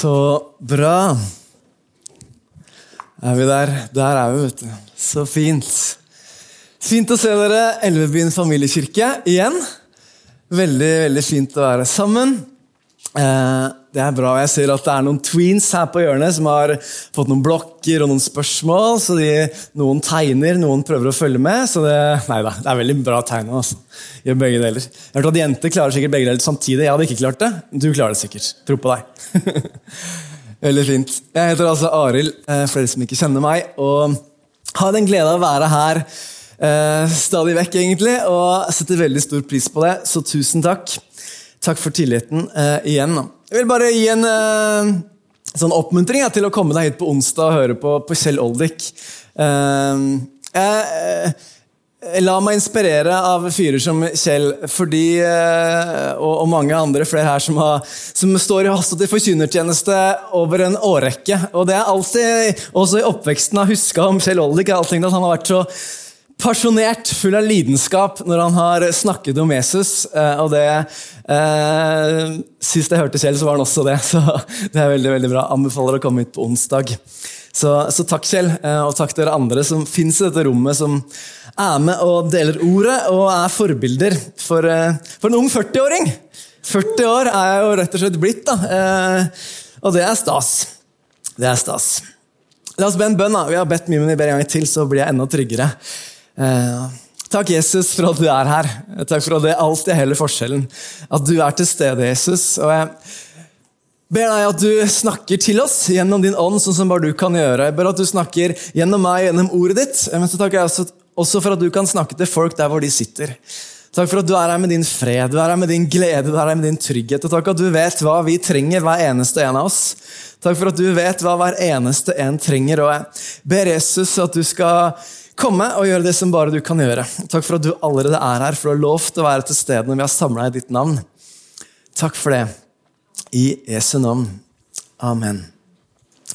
Så bra. Er vi der? Der er vi, vet du. Så fint. Fint å se dere, Elvebyen familiekirke, igjen. Veldig, veldig fint å være sammen. Eh, det er bra. Jeg ser at det er noen tweens her på hjørnet som har fått noen blokker og noen spørsmål. så de, Noen tegner, noen prøver å følge med. så det, neida, det er veldig bra tegn. Altså. Gjør begge deler. Jeg har hørt at Jenter klarer sikkert begge deler samtidig. Jeg hadde ikke klart det. Du klarer det sikkert. Tro på deg. veldig fint. Jeg heter altså Arild, eh, for dere som ikke kjenner meg. og har den glede av å være her eh, stadig vekk, egentlig, og setter veldig stor pris på det. Så tusen takk. Takk for tilliten eh, igjen. Jeg vil bare gi en uh, sånn oppmuntring ja, til å komme deg hit på onsdag og høre på, på Kjell Oldik. Uh, jeg, La meg inspirere av fyrer som Kjell fordi, og, og, mange andre flere her som, har, som står i hastet til forkynnertjeneste over en årrekke. Og det er alltid, også i oppveksten, har huska om Kjell Oldik, at han har vært så pasjonert, full av lidenskap når han har snakket om Jesus. Eh, og det eh, Sist jeg hørte Kjell, så var han også det. Så det er veldig veldig bra. Anbefaler å komme hit på onsdag. Så, så takk, Kjell, eh, og takk dere andre som fins i dette rommet, som er med og deler ordet og er forbilder for, eh, for en ung 40-åring. 40 år er jeg jo rett og slett blitt, da. og det er stas. Det er stas. La oss be en bønn. da. Vi har bedt mye, men vi ber en gang til, så blir jeg enda tryggere. Eh, takk, Jesus, for at du er her. Takk for at det alltid er hele forskjellen. At du er til stede, Jesus. Og jeg ber deg at du snakker til oss gjennom din ånd, sånn som bare du kan gjøre. Jeg ber at du snakker gjennom meg, gjennom ordet ditt. Men så takker jeg også for at du kan snakke til folk der hvor de sitter. Takk for at du er her med din fred, du er her med din glede, du er her med din trygghet. Og takk at du vet hva vi trenger, hver eneste en av oss. Takk for at du vet hva hver eneste en trenger. Og jeg ber Jesus at du skal komme og gjøre det som bare du kan gjøre. Takk for at du allerede er her, for du har lovt å være til stede når vi har samla i ditt navn. Takk for det. I Jesu navn. Amen.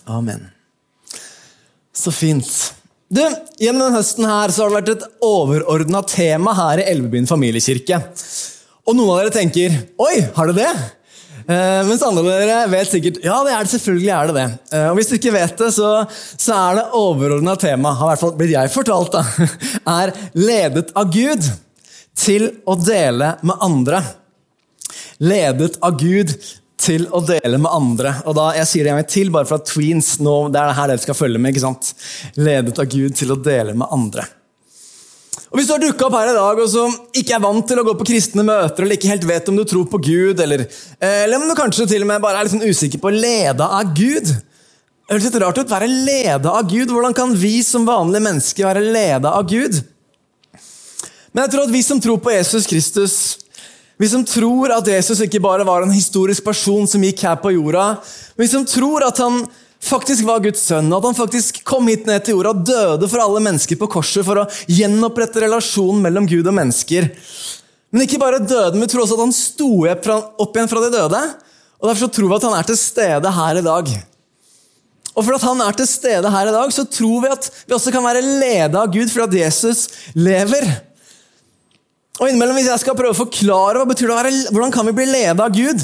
Amen. Så fint. Du, Gjennom denne høsten her så har det vært et overordna tema her i Elvebyen familiekirke. Og noen av dere tenker Oi, har det det? Uh, mens andre dere vet sikkert ja, det er det, selvfølgelig er det det. Uh, og Hvis du ikke vet det, så, så er det overordna tema, har i hvert fall blitt jeg fortalt, da, er ledet av Gud til å dele med andre. Ledet av Gud til å dele med andre. Og da, Jeg sier det en gang til, bare for at tweens. nå, Det er det her dere skal følge med. ikke sant? Ledet av Gud til å dele med andre. Og Hvis du har dukka opp her i dag og som ikke er vant til å gå på kristne møter, eller ikke helt vet om du tror på Gud, eller, eh, eller om du kanskje til og med bare er litt sånn usikker på å lede av Gud Det høres litt rart ut. Være leda av Gud. Hvordan kan vi som vanlige mennesker være leda av Gud? Men jeg tror at vi som tror på Jesus Kristus, vi som tror at Jesus ikke bare var en historisk person som gikk her på jorda, men vi som tror at han faktisk var Guds sønn, og at han faktisk kom hit ned til jorda og døde for alle mennesker på korset for å gjenopprette relasjonen mellom Gud og mennesker. Men ikke bare døde, men vi tror også at han sto opp igjen fra de døde. Og Derfor tror vi at han er til stede her i dag. Og for at han er til stede her i dag, så tror vi at vi også kan være ledet av Gud fordi at Jesus lever. Og innimellom, Hvis jeg skal prøve å forklare hva betyr det å være, hvordan kan vi bli ledet av Gud,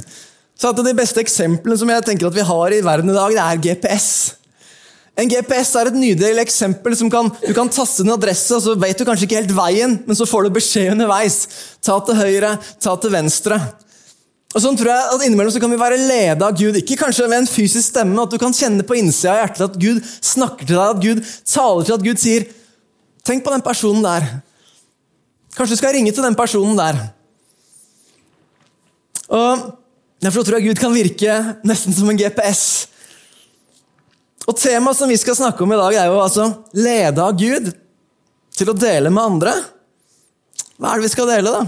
så at De beste eksemplene som jeg tenker at vi har i verden i dag, det er GPS. En GPS er et nydelig eksempel. som kan, Du kan taste en adresse, og så vet du kanskje ikke helt veien, men så får du beskjed underveis. Ta til høyre, ta til venstre. Og sånn tror jeg at Innimellom så kan vi være ledet av Gud, ikke kanskje ved en fysisk stemme, at du kan kjenne på innsida av hjertet at Gud snakker til deg, at Gud taler til deg, at Gud sier 'Tenk på den personen der'. Kanskje du skal ringe til den personen der. Og Derfor tror jeg Gud kan virke nesten som en GPS. Og Temaet som vi skal snakke om i dag, er jo altså lede av Gud til å dele med andre. Hva er det vi skal dele, da?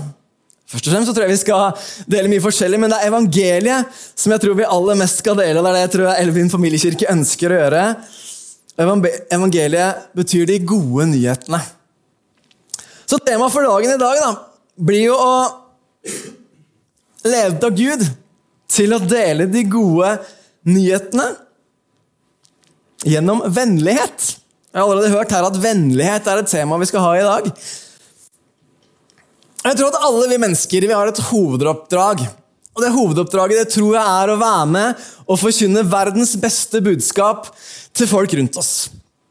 Først og fremst så tror jeg vi skal dele mye forskjellig, men det er evangeliet som jeg tror vi aller mest skal dele. Det er det jeg tror Elvin familiekirke ønsker å gjøre. Evangeliet betyr de gode nyhetene. Så temaet for dagen i dag da, blir jo å leve av Gud til å dele de gode nyhetene gjennom vennlighet. Jeg har allerede hørt her at vennlighet er et tema vi skal ha i dag. Jeg tror at alle vi mennesker vi har et hovedoppdrag Og det hovedoppdraget det tror jeg er å være med og forkynne verdens beste budskap til folk rundt oss.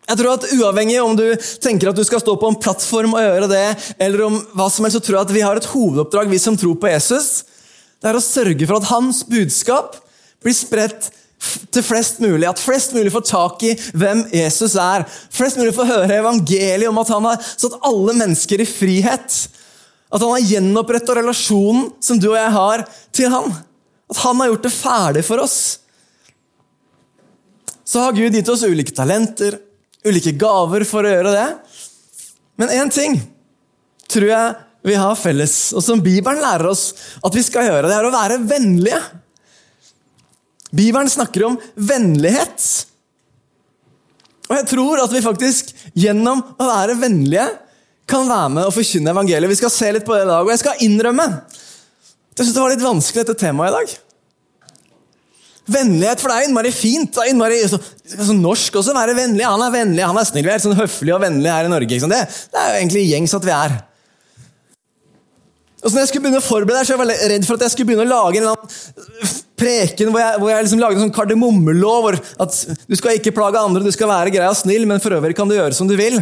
Jeg tror at Uavhengig om du tenker at du skal stå på en plattform og gjøre det, eller om hva som helst, så tror jeg at vi har et hovedoppdrag, vi som tror på Jesus. Det er å sørge for at hans budskap blir spredt til flest mulig. At flest mulig får tak i hvem Jesus er. Flest mulig får høre evangeliet om at han har satt alle mennesker i frihet. At han har gjenoppretta relasjonen som du og jeg har til han. At han har gjort det ferdig for oss. Så har Gud gitt oss ulike talenter, ulike gaver for å gjøre det. Men én ting tror jeg vi har felles, og som Bibelen lærer oss at vi skal gjøre, det er å være vennlige. Bibelen snakker om vennlighet. Og jeg tror at vi faktisk gjennom å være vennlige kan være med og forkynne evangeliet. Vi skal se litt på det i dag, og jeg skal innrømme at jeg synes det var litt vanskelig dette temaet i dag. Vennlighet, for det er innmari fint. det er innmari så, så norsk også, være vennlig. Han er vennlig, han er snill. Vi er sånn høflig og vennlig her i Norge. Det, det, er jo egentlig gjengs at vi er. Og så når jeg skulle begynne å forberede så var jeg redd for at jeg skulle begynne å lage en eller preken hvor jeg, hvor jeg liksom lagde en sånn kardemommelov. At du skal ikke plage andre, du skal være grei og snill, men for øvrig kan du gjøre som du vil.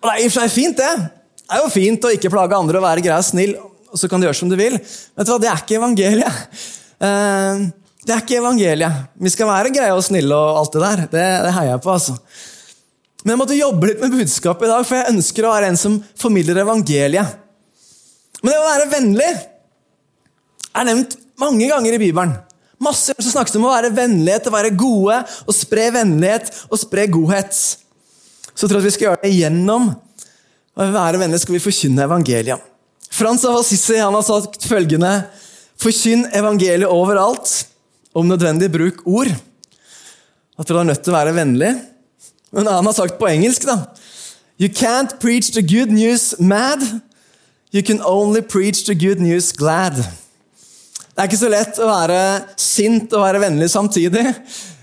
Og Det er i og for seg fint, det. Det er jo fint å ikke plage andre og være grei og snill, og så kan du gjøre som du vil. Vet du hva, Det er ikke evangeliet. Uh, det er ikke evangeliet. Vi skal være greie og snille og alt det der. Det, det heier jeg på, altså. Men jeg måtte jobbe litt med budskapet i dag, for jeg ønsker å være en som formidler evangeliet. Men det å være vennlig er nevnt mange ganger i Bibelen. Masse som snakkes om å være vennlighet, å være gode, å spre vennlighet og spre godhet. Så jeg tror at vi skal gjøre det gjennom å være vennlig skal vi forkynne evangeliet. Frans av Assisi han har sagt følgende Forkynn evangeliet overalt, om nødvendig bruk ord. Jeg tror du er nødt til å være vennlig. Men han har sagt på engelsk, da You can't preach the good news mad. You can only preach the good news glad. Det er ikke så lett å være sint og være vennlig samtidig.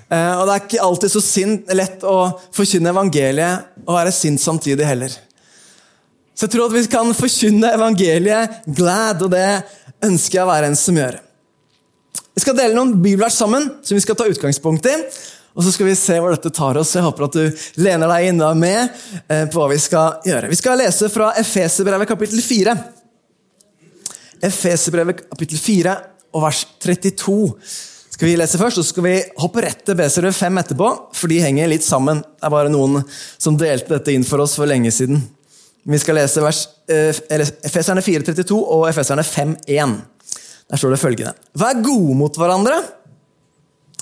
Eh, og det er ikke alltid så sint, lett å forkynne evangeliet og være sint samtidig heller. Så jeg tror at vi kan forkynne evangeliet glad, og det ønsker jeg å være en som gjør. Vi skal dele noen bibelvers sammen som vi skal ta utgangspunkt i. Og så skal vi se hvor dette tar oss. Jeg håper at du lener deg er med eh, på hva vi skal gjøre. Vi skal lese fra Efeserbrevet kapittel 4. Efeserbrevet kapittel 4 og vers 32 skal vi lese først, og så skal vi hoppe rett til Beserød 5 etterpå, for de henger litt sammen. Det er bare noen som delte dette inn for oss for lenge siden. Vi skal lese vers, eh, Efeserne 4,32 og Efeserne 5,1. Der står det følgende.: Vær gode mot hverandre.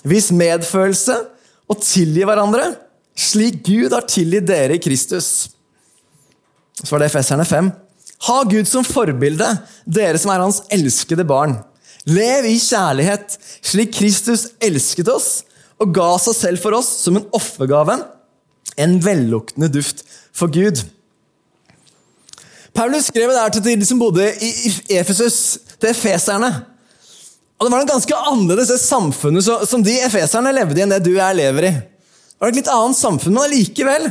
Vis medfølelse og tilgi hverandre, slik Gud har tilgitt dere i Kristus. Så var det Efeserne 5. Ha Gud som forbilde, dere som er hans elskede barn. Lev i kjærlighet, slik Kristus elsket oss og ga seg selv for oss som en offergave, en velluktende duft for Gud. Paulus skrev det her til de som bodde i Efesus, til efeserne. Og Det var en ganske annerledes det samfunnet som de efeserne levde i, enn det du og jeg lever i. Det var et litt annet samfunn, Men allikevel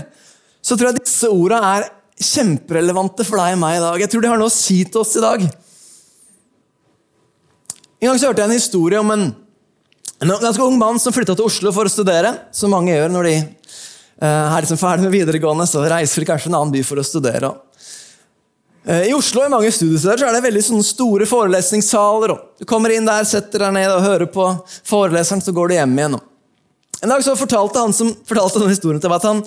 så tror jeg disse ordene er kjemperelevante for deg og meg i dag. Jeg tror de har noe å si til oss i dag. En gang så hørte jeg en historie om en, ganske ung mann som flytta til Oslo for å studere, som mange gjør når de uh, er liksom ferdig med videregående. Så reiser de kanskje en annen by for å studere. Eh, I Oslo i mange studiesteder så er det veldig sånne store forelesningssaler. Du kommer inn der, setter deg ned og hører på foreleseren, så går du hjem igjen. En dag så fortalte han som fortalte denne historien til meg at han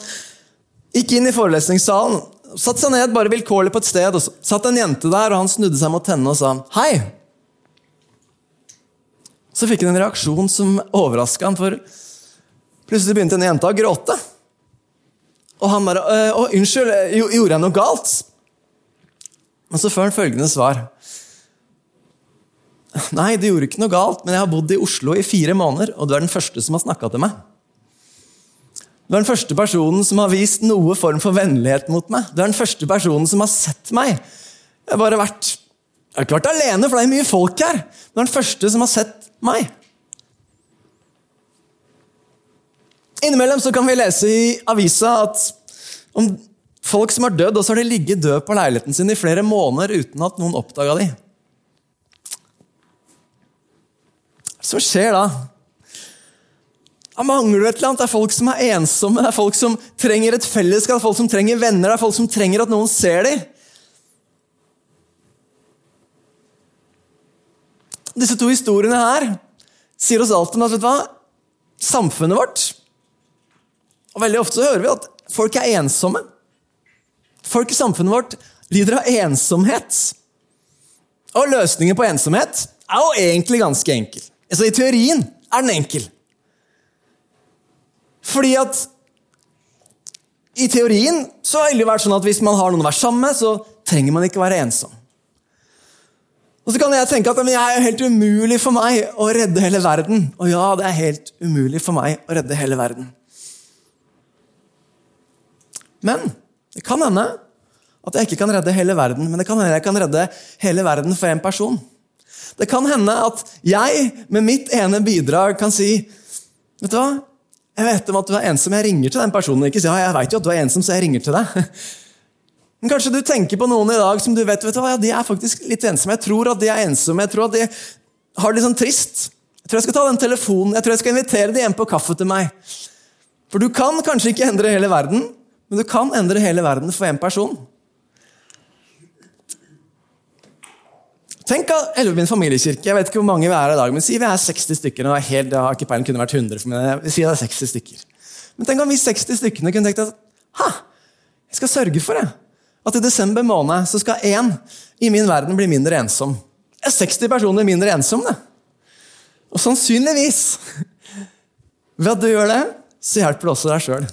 gikk inn i forelesningssalen, satte seg ned bare vilkårlig på et sted, og så satt en jente der, og han snudde seg mot henne og sa 'hei'. Så fikk han en reaksjon som overraska han, for plutselig begynte denne jenta å gråte. Og han bare 'Å, unnskyld, gjorde jeg noe galt?' Men så får han følgende svar. Nei, det gjorde ikke noe galt, men jeg har bodd i Oslo i fire måneder, og du er den første som har snakka til meg. Du er den første personen som har vist noe form for vennlighet mot meg. Du er den første personen som har sett meg. Jeg har bare vært Jeg har ikke vært alene, for det er mye folk her. Du er den første som har sett meg. Innimellom så kan vi lese i avisa at om Folk som har dødd, og så har de ligget død på leiligheten sin i flere måneder uten at noen oppdaga dem. Så skjer da? Da mangler du et eller annet. Det er folk som er ensomme, det er folk som trenger et fellesskap, det er folk som trenger venner, det er folk som trenger at noen ser dem. Disse to historiene her sier oss alt om at vet du hva? samfunnet vårt Og Veldig ofte så hører vi at folk er ensomme. Folk i samfunnet vårt lider av ensomhet. Og løsningen på ensomhet er jo egentlig ganske enkel. Altså I teorien er den enkel. Fordi at i teorien så har det vært sånn at hvis man har noen å være sammen med, så trenger man ikke være ensom. Og så kan jeg tenke at det er helt umulig for meg å redde hele verden. Og ja, det er helt umulig for meg å redde hele verden. Men det kan hende at jeg ikke kan redde hele verden, men det kan hende jeg kan redde hele verden for én person. Det kan hende at jeg med mitt ene bidrag kan si Vet du hva? Jeg vet om at du er ensom. Jeg ringer til den personen. Ikke si ja, jeg vet jo at du er ensom, så jeg ringer til deg. Men Kanskje du tenker på noen i dag som du vet, vet du hva, ja, de er faktisk litt ensomme. Jeg tror at de er ensomme. Jeg tror at de har det litt sånn trist. Jeg tror jeg skal ta den telefonen, jeg tror jeg skal invitere dem hjem på kaffe til meg. For du kan kanskje ikke endre hele verden, men du kan endre hele verden for én person. Tenk at Elvebyen familiekirke. Jeg vet ikke hvor mange vi er i dag, men si vi er 60 stykker. og helt, jeg har ikke peilen, kunne vært 100, men vi sier det er 60 stykker. Men tenk om vi 60 stykkene kunne tenkt at ha, jeg skal sørge for det at i desember måned så skal én i min verden bli mindre ensom. Jeg er 60 personer mindre ensomme. Og sannsynligvis, ved at du gjør det, så hjelper det også deg sjøl.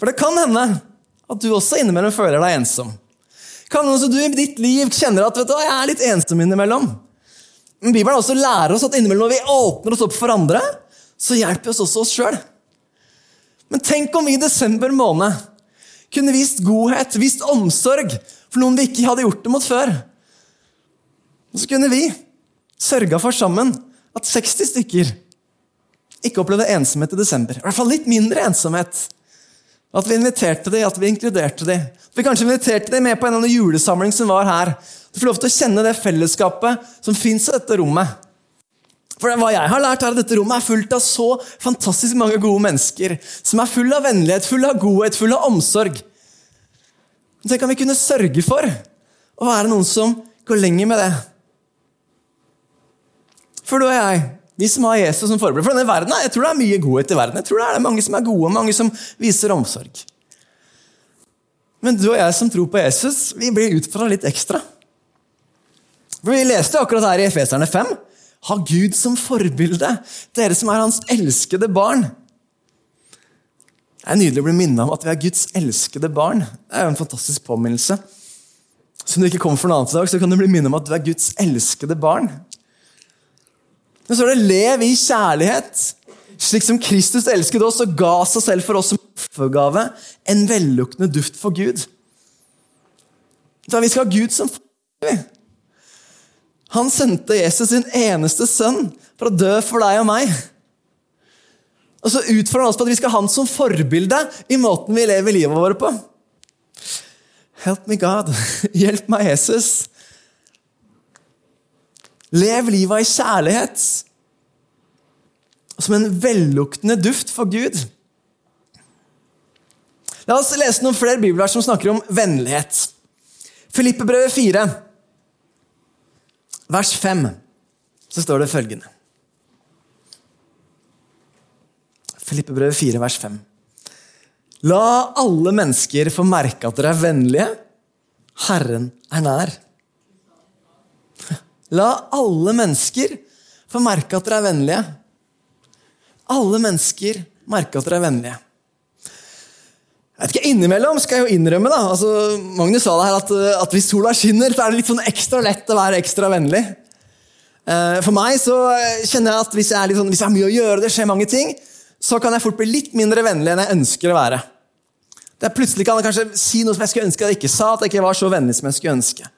For det kan hende at du også innimellom føler deg ensom. Kan hende du i ditt liv kjenner at vet du, jeg er litt ensom innimellom. Men Bibelen også lærer oss at innimellom når vi åpner oss opp for andre, så hjelper oss også oss sjøl. Men tenk om vi i desember måned kunne vist godhet, vist omsorg for noen vi ikke hadde gjort det mot før. Og så kunne vi sørga for sammen at 60 stykker ikke opplevde ensomhet i desember. I hvert fall litt mindre ensomhet. At vi inviterte dem, at vi inkluderte dem. At Vi kanskje inviterte dem med på en eller annen julesamling som var her. Du får lov til å kjenne det fellesskapet som fins i dette rommet. For hva jeg har lært er at Dette rommet er fullt av så fantastisk mange gode mennesker. Som er full av vennlighet, full av godhet, full av omsorg. Tenk om vi kunne sørge for å være noen som går lenger med det. For du og jeg, vi som har Jesus som forbilde For denne verden, Jeg tror det er mye godhet i verden. Jeg tror det er mange som er gode, mange som viser omsorg. Men du og jeg som tror på Jesus, vi blir utfordra litt ekstra. For Vi leste akkurat her i Efeserne 5 ha Gud som forbilde, dere som er hans elskede barn. Det er nydelig å bli minnet om at vi er Guds elskede barn. Det er jo en fantastisk påminnelse. Så om du ikke kommer for noe annet i dag, så kan du bli minnet om at du er Guds elskede barn. Men så er det 'lev i kjærlighet', slik som Kristus elsket oss og ga seg selv for oss som offergave, en velluktende duft for Gud. Så vi skal ha Gud som far. Han sendte Jesus sin eneste sønn for å dø for deg og meg. Og så utfordrer han oss på at vi skal ha han som forbilde i måten vi lever livet vårt på. Help me God. Hjelp meg, Jesus. Lev livet i kjærlighet. Som en velluktende duft for Gud. La oss lese noen flere bibler som snakker om vennlighet. Filippebrevet 4 vers 5, så står det følgende Filippebrevet 4, vers 5. La alle mennesker få merke at dere er vennlige. Herren er nær. La alle mennesker få merke at dere er vennlige. Alle mennesker merke at dere er vennlige. Jeg vet ikke, Innimellom skal jeg jo innrømme da, altså, Magnus sa det her at, at, hvis sola skinner, så er det litt sånn ekstra lett å være ekstra vennlig. Eh, for meg så kjenner jeg at hvis jeg, sånn, hvis jeg, har mye å gjøre, det skjer mange ting, så kan jeg fort bli litt mindre vennlig enn jeg ønsker å være. Det er plutselig kan jeg kanskje si noe som jeg skulle ønske jeg ikke sa, at jeg ikke var så vennlig som jeg skulle ønske.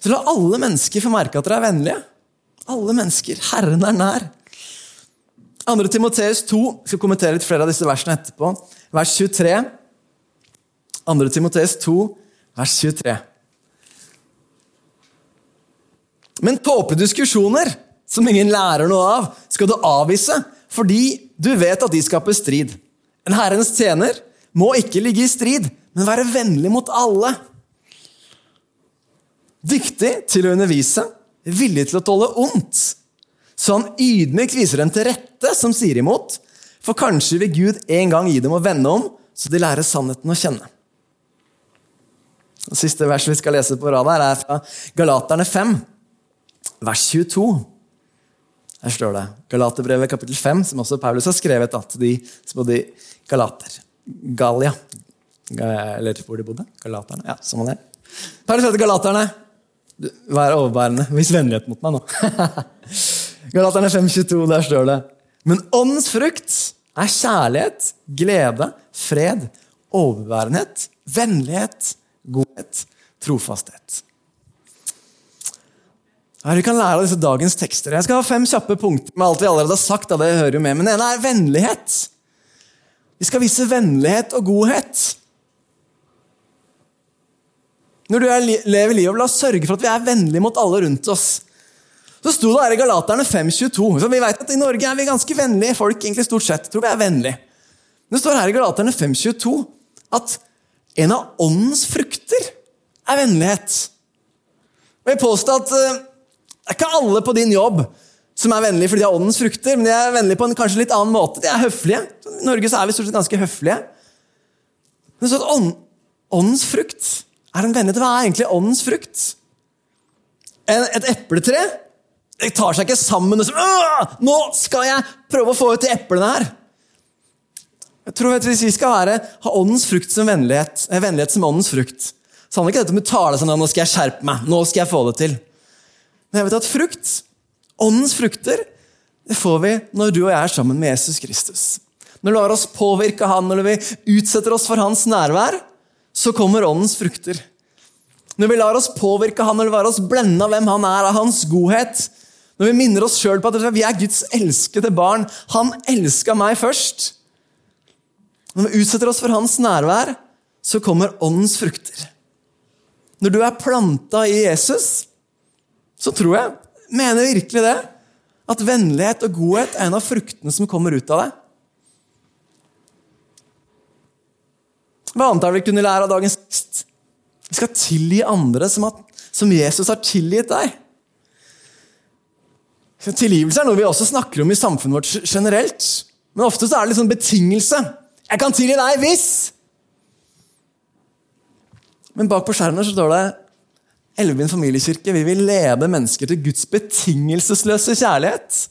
Så la alle mennesker få merke at dere er vennlige. Alle mennesker. Herren er nær. 2. Timoteus 2 skal kommentere litt flere av disse versene etterpå. Vers 23. 2. Timoteus 2, vers 23. Men tåpelige diskusjoner som ingen lærer noe av, skal du avvise fordi du vet at de skaper strid. En Herrens tjener må ikke ligge i strid, men være vennlig mot alle. Dyktig til å undervise, villig til å tåle ondt. Så han ydmykt viser dem til rette som sier imot, for kanskje vil Gud en gang gi dem å vende om, så de lærer sannheten å kjenne. Det siste verset vi skal lese på rad her, er fra Galaterne 5, vers 22. Her står det Galaterbrevet kapittel 5, som også Paulus har skrevet til de som bodde i Galater. Galia. Eller hvor de bodde. Galaterne. Ja, som han er. Paulus heter Galaterne. Vær overbærende. Vis vennlighet mot meg nå. Galaterne 5,22, der står det Men åndens frukt er kjærlighet, glede, fred, overbærenhet, vennlighet, godhet, trofasthet. Her vi kan lære av disse dagens tekster. Jeg skal ha fem kjappe punkter med alt vi allerede har sagt. det hører jo med, Men det ene er vennlighet. Vi skal vise vennlighet og godhet. Når du lever livet, la oss sørge for at vi er vennlige mot alle rundt oss. Så sto det her i Galaterne 5.22. Så vi vet at I Norge er vi ganske vennlige folk. egentlig stort sett. Tror vi er vennlige. Men det står her i Galaterne 5.22 at en av åndens frukter er vennlighet. Og jeg påstår at uh, det er ikke alle på din jobb som er vennlige fordi de har åndens frukter, men de er vennlige på en kanskje litt annen måte. De er høflige. I Norge så er vi stort sett ganske høflige. Men så at ånd, Åndens frukt er en vennlighet. Hva er egentlig åndens frukt? Et epletre det tar seg ikke sammen og sier Nå skal jeg prøve å få ut de eplene her! Jeg tror at Hvis vi skal være, ha åndens frukt som vennlighet, eh, vennlighet som åndens frukt, så handler ikke dette om å tale sånn nå skal jeg skjerpe meg, nå skal jeg få det til. Men jeg vet at frukt, åndens frukter, det får vi når du og jeg er sammen med Jesus Kristus. Når vi lar oss påvirke han, når vi utsetter oss for hans nærvær, så kommer åndens frukter. Når vi lar oss påvirke han, eller lar oss blende av hvem han er, av hans godhet, når vi minner oss sjøl på at vi er Guds elskede barn Han elska meg først. Når vi utsetter oss for hans nærvær, så kommer åndens frukter. Når du er planta i Jesus, så tror jeg, mener virkelig det, at vennlighet og godhet er en av fruktene som kommer ut av det. Hva annet er det vi kunne lære av dagens tekst? Vi skal tilgi andre som, at, som Jesus har tilgitt deg. Tilgivelse er noe vi også snakker om i samfunnet vårt generelt. Men ofte så er det liksom betingelse. 'Jeg kan tilgi deg hvis' Men bak på skjermen så står det Elvebyen familiekirke vi vil lede mennesker til Guds betingelsesløse kjærlighet.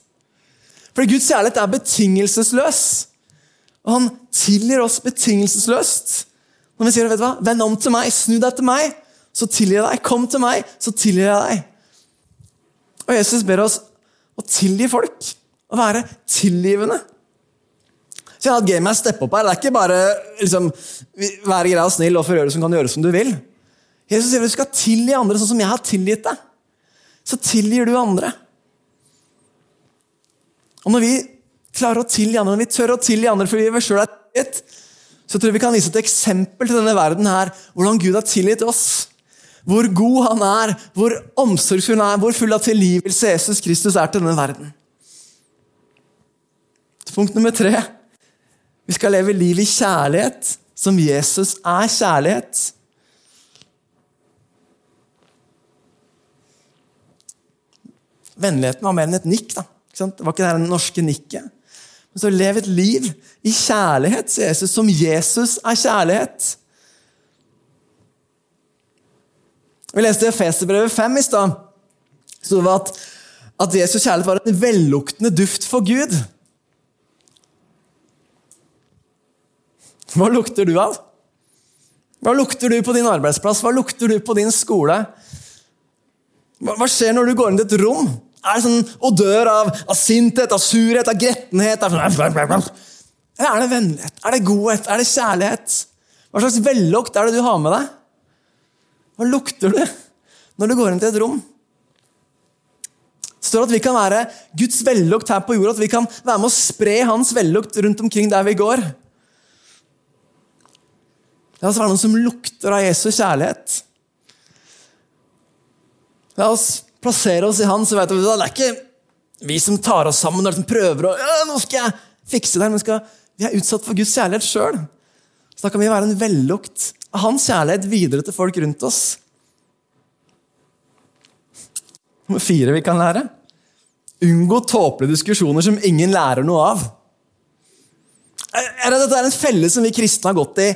For Guds kjærlighet er betingelsesløs. Og han tilgir oss betingelsesløst. Når vi sier vet du hva, 'Vend om til meg, snu deg til meg', så tilgir jeg deg. Kom til meg, så tilgir jeg deg. Og Jesus ber oss å tilgi folk. Å være tilgivende. Så jeg har hatt gamet steppe opp her. Det er ikke bare liksom, være grei og snill og forgjøre som kan gjøre som du vil. Jesus sier du skal tilgi andre sånn som jeg har tilgitt deg. Så tilgir du andre. Og når vi klarer å tilgi andre, når vi tør å tilgi andre fordi vi sjøl er tilgitt, så tror jeg vi kan vise et eksempel til denne verden her, hvordan Gud har tilgitt oss. Hvor god han er, hvor omsorgsfull han er, hvor full av tilgivelse Jesus Kristus er til denne verden. Punkt nummer tre vi skal leve liv i kjærlighet, som Jesus er kjærlighet. Vennligheten var mer enn et nikk. da. Det var ikke det norske nikket. Men så lev et liv i kjærlighet, til Jesus, som Jesus er kjærlighet. Vi leste Efeserbrevet 5 i stad. Så det at, at Jesus' kjærlighet var en velluktende duft for Gud. Hva lukter du av? Hva lukter du på din arbeidsplass? Hva lukter du på din skole? Hva skjer når du går inn i et rom? Er det sånn odør av, av sinthet, av surhet, av grettenhet? Av... Er det vennlighet? Er det godhet? Er det kjærlighet? Hva slags vellukt er det du har med deg? Hva lukter du når du går inn til et rom? Det står at vi kan være Guds vellukt her på jorda, at vi kan være med å spre hans vellukt rundt omkring der vi går. La oss være noen som lukter av Jesus kjærlighet. La oss plassere oss i Han, så vet du det er ikke, Vi som tar oss sammen og liksom prøver å ja, nå skal jeg fikse det, men skal, vi er utsatt for Guds kjærlighet sjøl. Så da kan vi være en vellukt av hans kjærlighet videre til folk rundt oss. Nummer fire vi kan lære. Unngå tåpelige diskusjoner som ingen lærer noe av. Er det, dette er en felle som vi kristne har gått i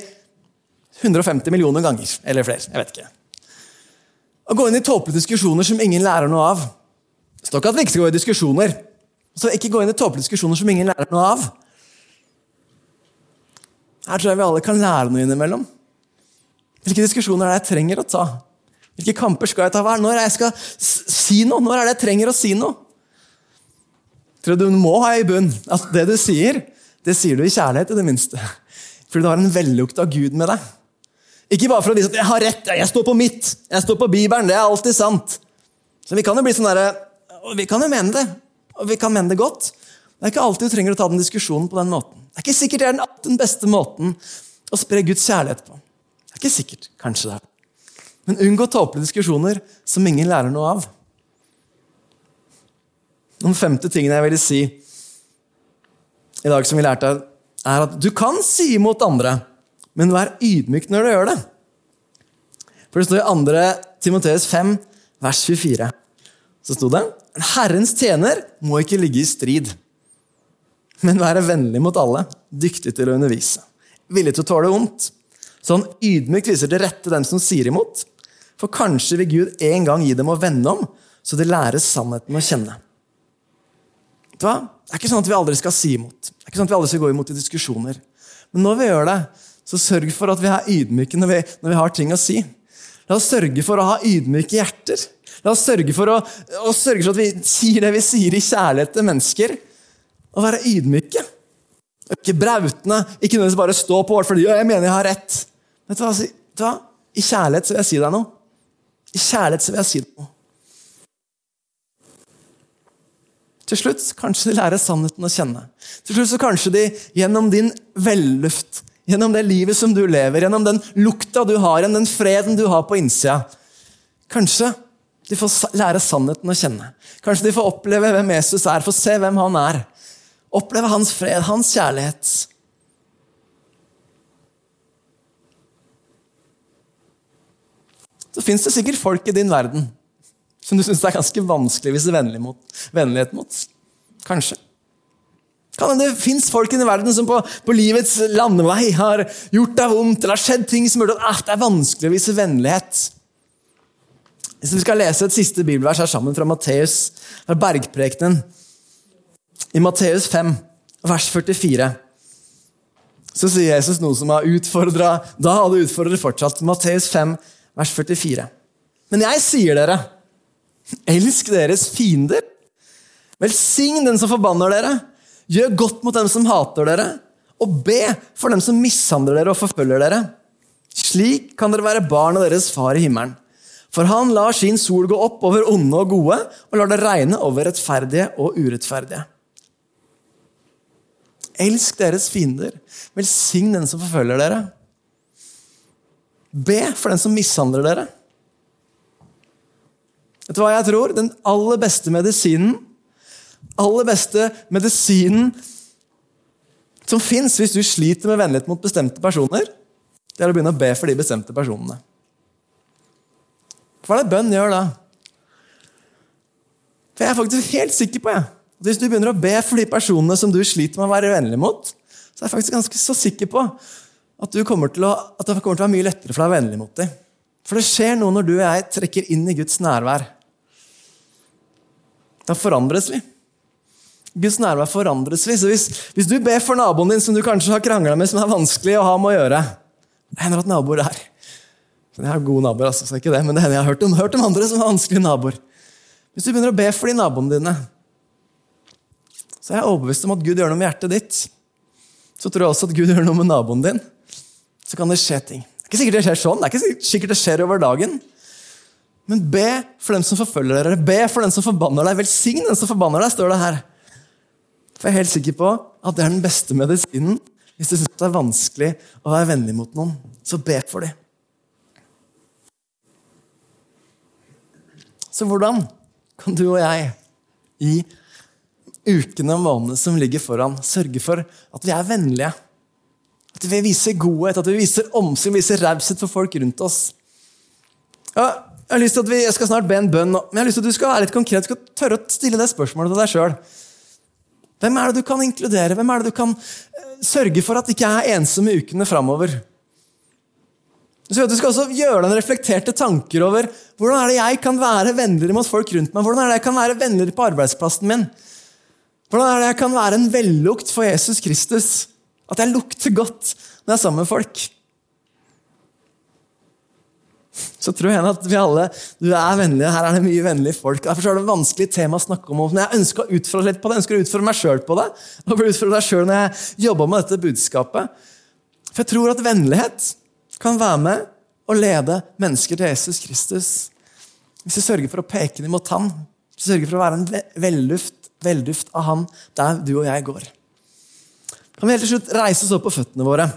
150 millioner ganger. Eller flere. jeg vet ikke. Å gå inn i tåpelige diskusjoner som ingen lærer noe av. Det står ikke at vi ikke skal gå i diskusjoner. Så ikke gå inn i tåpelige diskusjoner som ingen lærer noe av. Her tror jeg vi alle kan lære noe innimellom. Hvilke diskusjoner er det jeg trenger å ta? Hvilke kamper skal jeg ta? Når er det jeg skal si noe? Når er det jeg trenger å si noe? Jeg tror Du må ha i bunn at det du sier, det sier du i kjærlighet, i det minste. Fordi du har en vellukt av Gud med deg. Ikke bare for å vise at jeg har rett, jeg står på mitt, jeg står på Bibelen. Det er alltid sant. Så Vi kan jo bli sånn der, og vi kan jo mene det, og vi kan mene det godt. Det er ikke alltid du trenger å ta den diskusjonen på den måten. Det er ikke sikkert det er den, beste måten å spre Guds kjærlighet på. Det er ikke sikkert. Kanskje det er Men unngå tåpelige diskusjoner som ingen lærer noe av. Den femte tingen jeg ville si i dag, som vi lærte, er at du kan si imot andre, men vær ydmyk når du gjør det. For det står i 2. Timoteus 5, vers 24. Så sto det en Herrens tjener må ikke ligge i strid men være vennlig mot alle, dyktig til å undervise. Villig til å tåle vondt. Så han ydmykt viser til rette dem som sier imot. For kanskje vil Gud en gang gi dem å vende om, så de lærer sannheten å kjenne. Det er ikke sånn at vi aldri skal si imot. Det er ikke sånn at vi aldri skal gå imot i diskusjoner. Men når vi gjør det, så sørg for at vi er ydmyke når vi, når vi har ting å si. La oss sørge for å ha ydmyke hjerter. La oss sørge for, å, å sørge for at vi sier det vi sier i kjærlighet til mennesker. Å være ydmyke. Ikke brautende, ikke nødvendigvis bare stå på vårt fordi jeg mener jeg har rett. Vet du hva? Vet du hva? I kjærlighet så vil jeg si deg noe. I kjærlighet så vil jeg si deg noe. Til slutt kanskje de lærer sannheten å kjenne. Til slutt så kanskje de gjennom din velluft, gjennom det livet som du lever, gjennom den lukta du har, gjennom den freden du har på innsida Kanskje de får lære sannheten å kjenne. Kanskje de får oppleve hvem Jesus er, få se hvem han er. Oppleve hans fred, hans kjærlighet. Så fins det sikkert folk i din verden som du syns er ganske vanskelig å vise vennlighet mot. Kanskje. Kan det fins folk i verden som på, på, livets landevei har gjort deg vondt, eller har skjedd ting som gjør at ah, det er vanskelig å vise vennlighet. Hvis vi skal lese et siste bibelvers her sammen fra Matteus, fra bergprekenen, i Matteus 5, vers 44, så sier Jesus noe som har utfordra Da hadde utfordret fortsatt. Matteus 5, vers 44. Men jeg sier dere, elsk deres fiender. Velsign den som forbanner dere. Gjør godt mot dem som hater dere. Og be for dem som mishandler dere og forfølger dere. Slik kan dere være barn av deres far i himmelen. For han lar sin sol gå opp over onde og gode, og lar det regne over rettferdige og urettferdige. Elsk deres fiender. Velsign den som forfølger dere. Be for den som mishandler dere. Vet du hva jeg tror? Den aller beste medisinen aller beste medisinen som fins hvis du sliter med vennlighet mot bestemte personer, det er å begynne å be for de bestemte personene. Hva er det bønn gjør da? For Jeg er faktisk helt sikker på jeg, hvis du begynner å be for de personene som du sliter med å være vennlig mot, så er jeg faktisk ganske så sikker på at, å, at det kommer til å være mye lettere for deg å være vennlig mot dem. For det skjer noe når du og jeg trekker inn i Guds nærvær. Da forandres vi. Guds nærvær forandres vi. Så hvis, hvis, du ber for naboen din som du kanskje har krangla med, som er vanskelig å ha med å gjøre Det hender at naboer er Jeg har gode naboer, altså, så ikke det, men det hender jeg har hørt om, hørt om andre som er vanskelige naboer. Hvis du begynner å be for de naboene dine, så er jeg overbevist om at Gud gjør noe med hjertet ditt. Så tror jeg også at Gud gjør noe med naboen din. Så kan det skje ting. Det er ikke sikkert det skjer sånn, det er ikke sikkert det skjer over dagen. Men be for dem som forfølger dere. Be for den som forbanner deg. Velsign den som forbanner deg, står det her. For jeg er helt sikker på at det er den beste medisinen hvis du syns det er vanskelig å være vennlig mot noen. Så be for dem. Så hvordan kan du og jeg i ukene og månedene som ligger foran, sørge for at vi er vennlige. At vi viser godhet, at vi viser omsyn, viser raushet for folk rundt oss. Ja, jeg har lyst til at vi, jeg skal snart be en bønn, men jeg har lyst til at du skal være litt konkret, du skal tørre å stille det spørsmålet til deg sjøl. Hvem er det du kan inkludere? Hvem er det du kan eh, sørge for at ikke er ensom i ukene framover? Du skal også gjøre deg reflekterte tanker over hvordan er det jeg kan være vennligere mot folk rundt meg. Hvordan er det jeg kan være vennligere på arbeidsplassen min? Hvordan er det jeg kan være en vellukt for Jesus Kristus? At jeg lukter godt når jeg er sammen med folk. Så tror jeg at vi alle du er vennlige. Her er det mye vennlige folk. Derfor er det et vanskelig tema å snakke om. Men jeg ønsker å utfordre litt på det. Jeg ønsker å utfordre meg sjøl på det. Og utfordre deg selv når jeg jobber med dette budskapet. For jeg tror at vennlighet kan være med og lede mennesker til Jesus Kristus. Hvis vi sørger for å peke dem mot Han, hvis vi sørger for å være en velduft, velduft av Han der du og jeg går. Kan vi helt til slutt reise oss opp på føttene våre?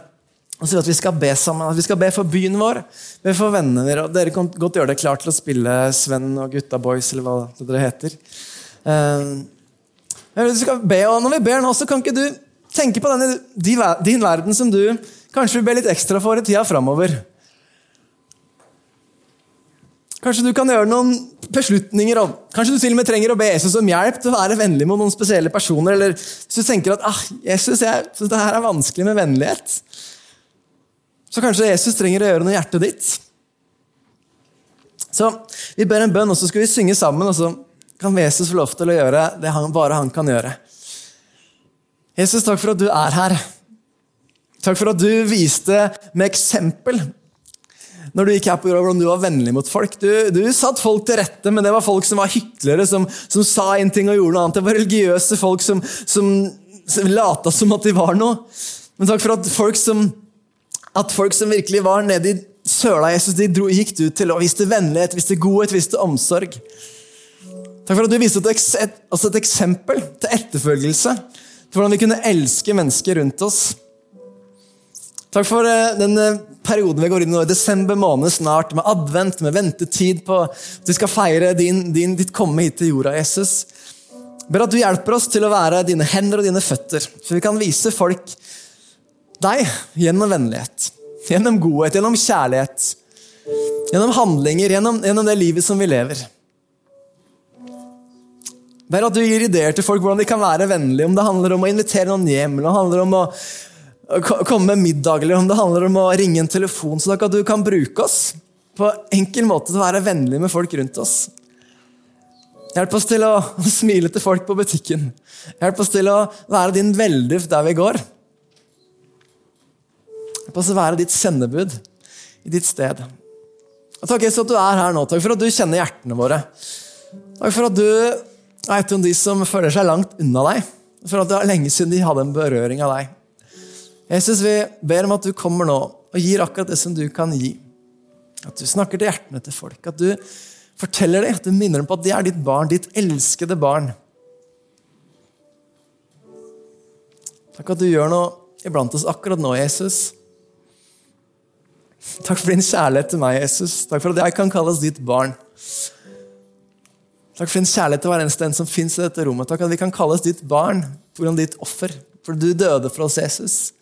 Og sier at vi skal be sammen. At vi skal be for byen vår, be for vennene dere. Dere kan godt gjøre det klart til å spille Sven og Gutta Boys, eller hva dere heter. Uh, vi skal be, og Når vi ber nå, så kan ikke du tenke på denne, din verden som du kanskje vil be litt ekstra for i tida framover. Kanskje du kan gjøre noen beslutninger Og Kanskje du til og med trenger å be Jesus om hjelp til å være vennlig mot noen spesielle personer. Eller hvis du tenker at ah, Jesus, jeg det her er vanskelig med vennlighet, så kanskje Jesus trenger å gjøre noe i hjertet ditt. Så Vi ber en bønn, og så skal vi synge sammen, og så kan Jesus få lov til å gjøre det han, bare han kan gjøre. Jesus, takk for at du er her. Takk for at du viste med eksempel når du gikk her på jorda, hvordan du var vennlig mot folk. Du, du satt folk til rette, men det var folk som var hyklere, som, som sa en ting og gjorde noe annet. Det var religiøse folk som, som, som lata som at de var noe. Men takk for at folk som at folk som virkelig var nede i søla Jesus, de dro, gikk du til og viste vennlighet, viste godhet, viste omsorg. Takk for at du viste et, et, eksempel til etterfølgelse. Til hvordan vi kunne elske mennesker rundt oss. Takk for uh, den uh, perioden vi går inn i nå, i desember måned snart, med advent, med ventetid på at vi skal feire din, din, ditt komme hit til jorda, Jesus. Ber at du hjelper oss til å være dine hender og dine føtter, så vi kan vise folk deg gjennom vennlighet, gjennom godhet, gjennom kjærlighet. Gjennom handlinger, gjennom, gjennom det livet som vi lever. Bare at du gir ideer til folk hvordan de kan være vennlige. Om det handler om å invitere noen hjem, eller om det handler om å komme med middag, eller om det handler om å ringe en telefon, så at du kan bruke oss på enkel måte til å være vennlige med folk rundt oss. Hjelp oss til å smile til folk på butikken. Hjelp oss til å være din velduft der vi går. Hjelp oss være ditt sendebud i ditt sted. Og takk Jesus at du er her nå. Takk for at du kjenner hjertene våre. Takk for at du er et av de som føler seg langt unna deg. For at det er lenge siden de hadde en berøring av deg. Jesus, vi ber om at du kommer nå og gir akkurat det som du kan gi. At du snakker til hjertene til folk. At du forteller dem, at du minner dem på at de er ditt barn, ditt elskede barn. Takk at du gjør noe iblant oss akkurat nå, Jesus. Takk for din kjærlighet til meg, Jesus. Takk for at jeg kan kalles ditt barn. Takk for din kjærlighet til hver eneste en som fins i dette rommet. Takk at vi kan kalles ditt barn pga. ditt offer. For du døde for oss, Jesus.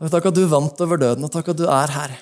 Takk at du vant over døden, og takk at du er her.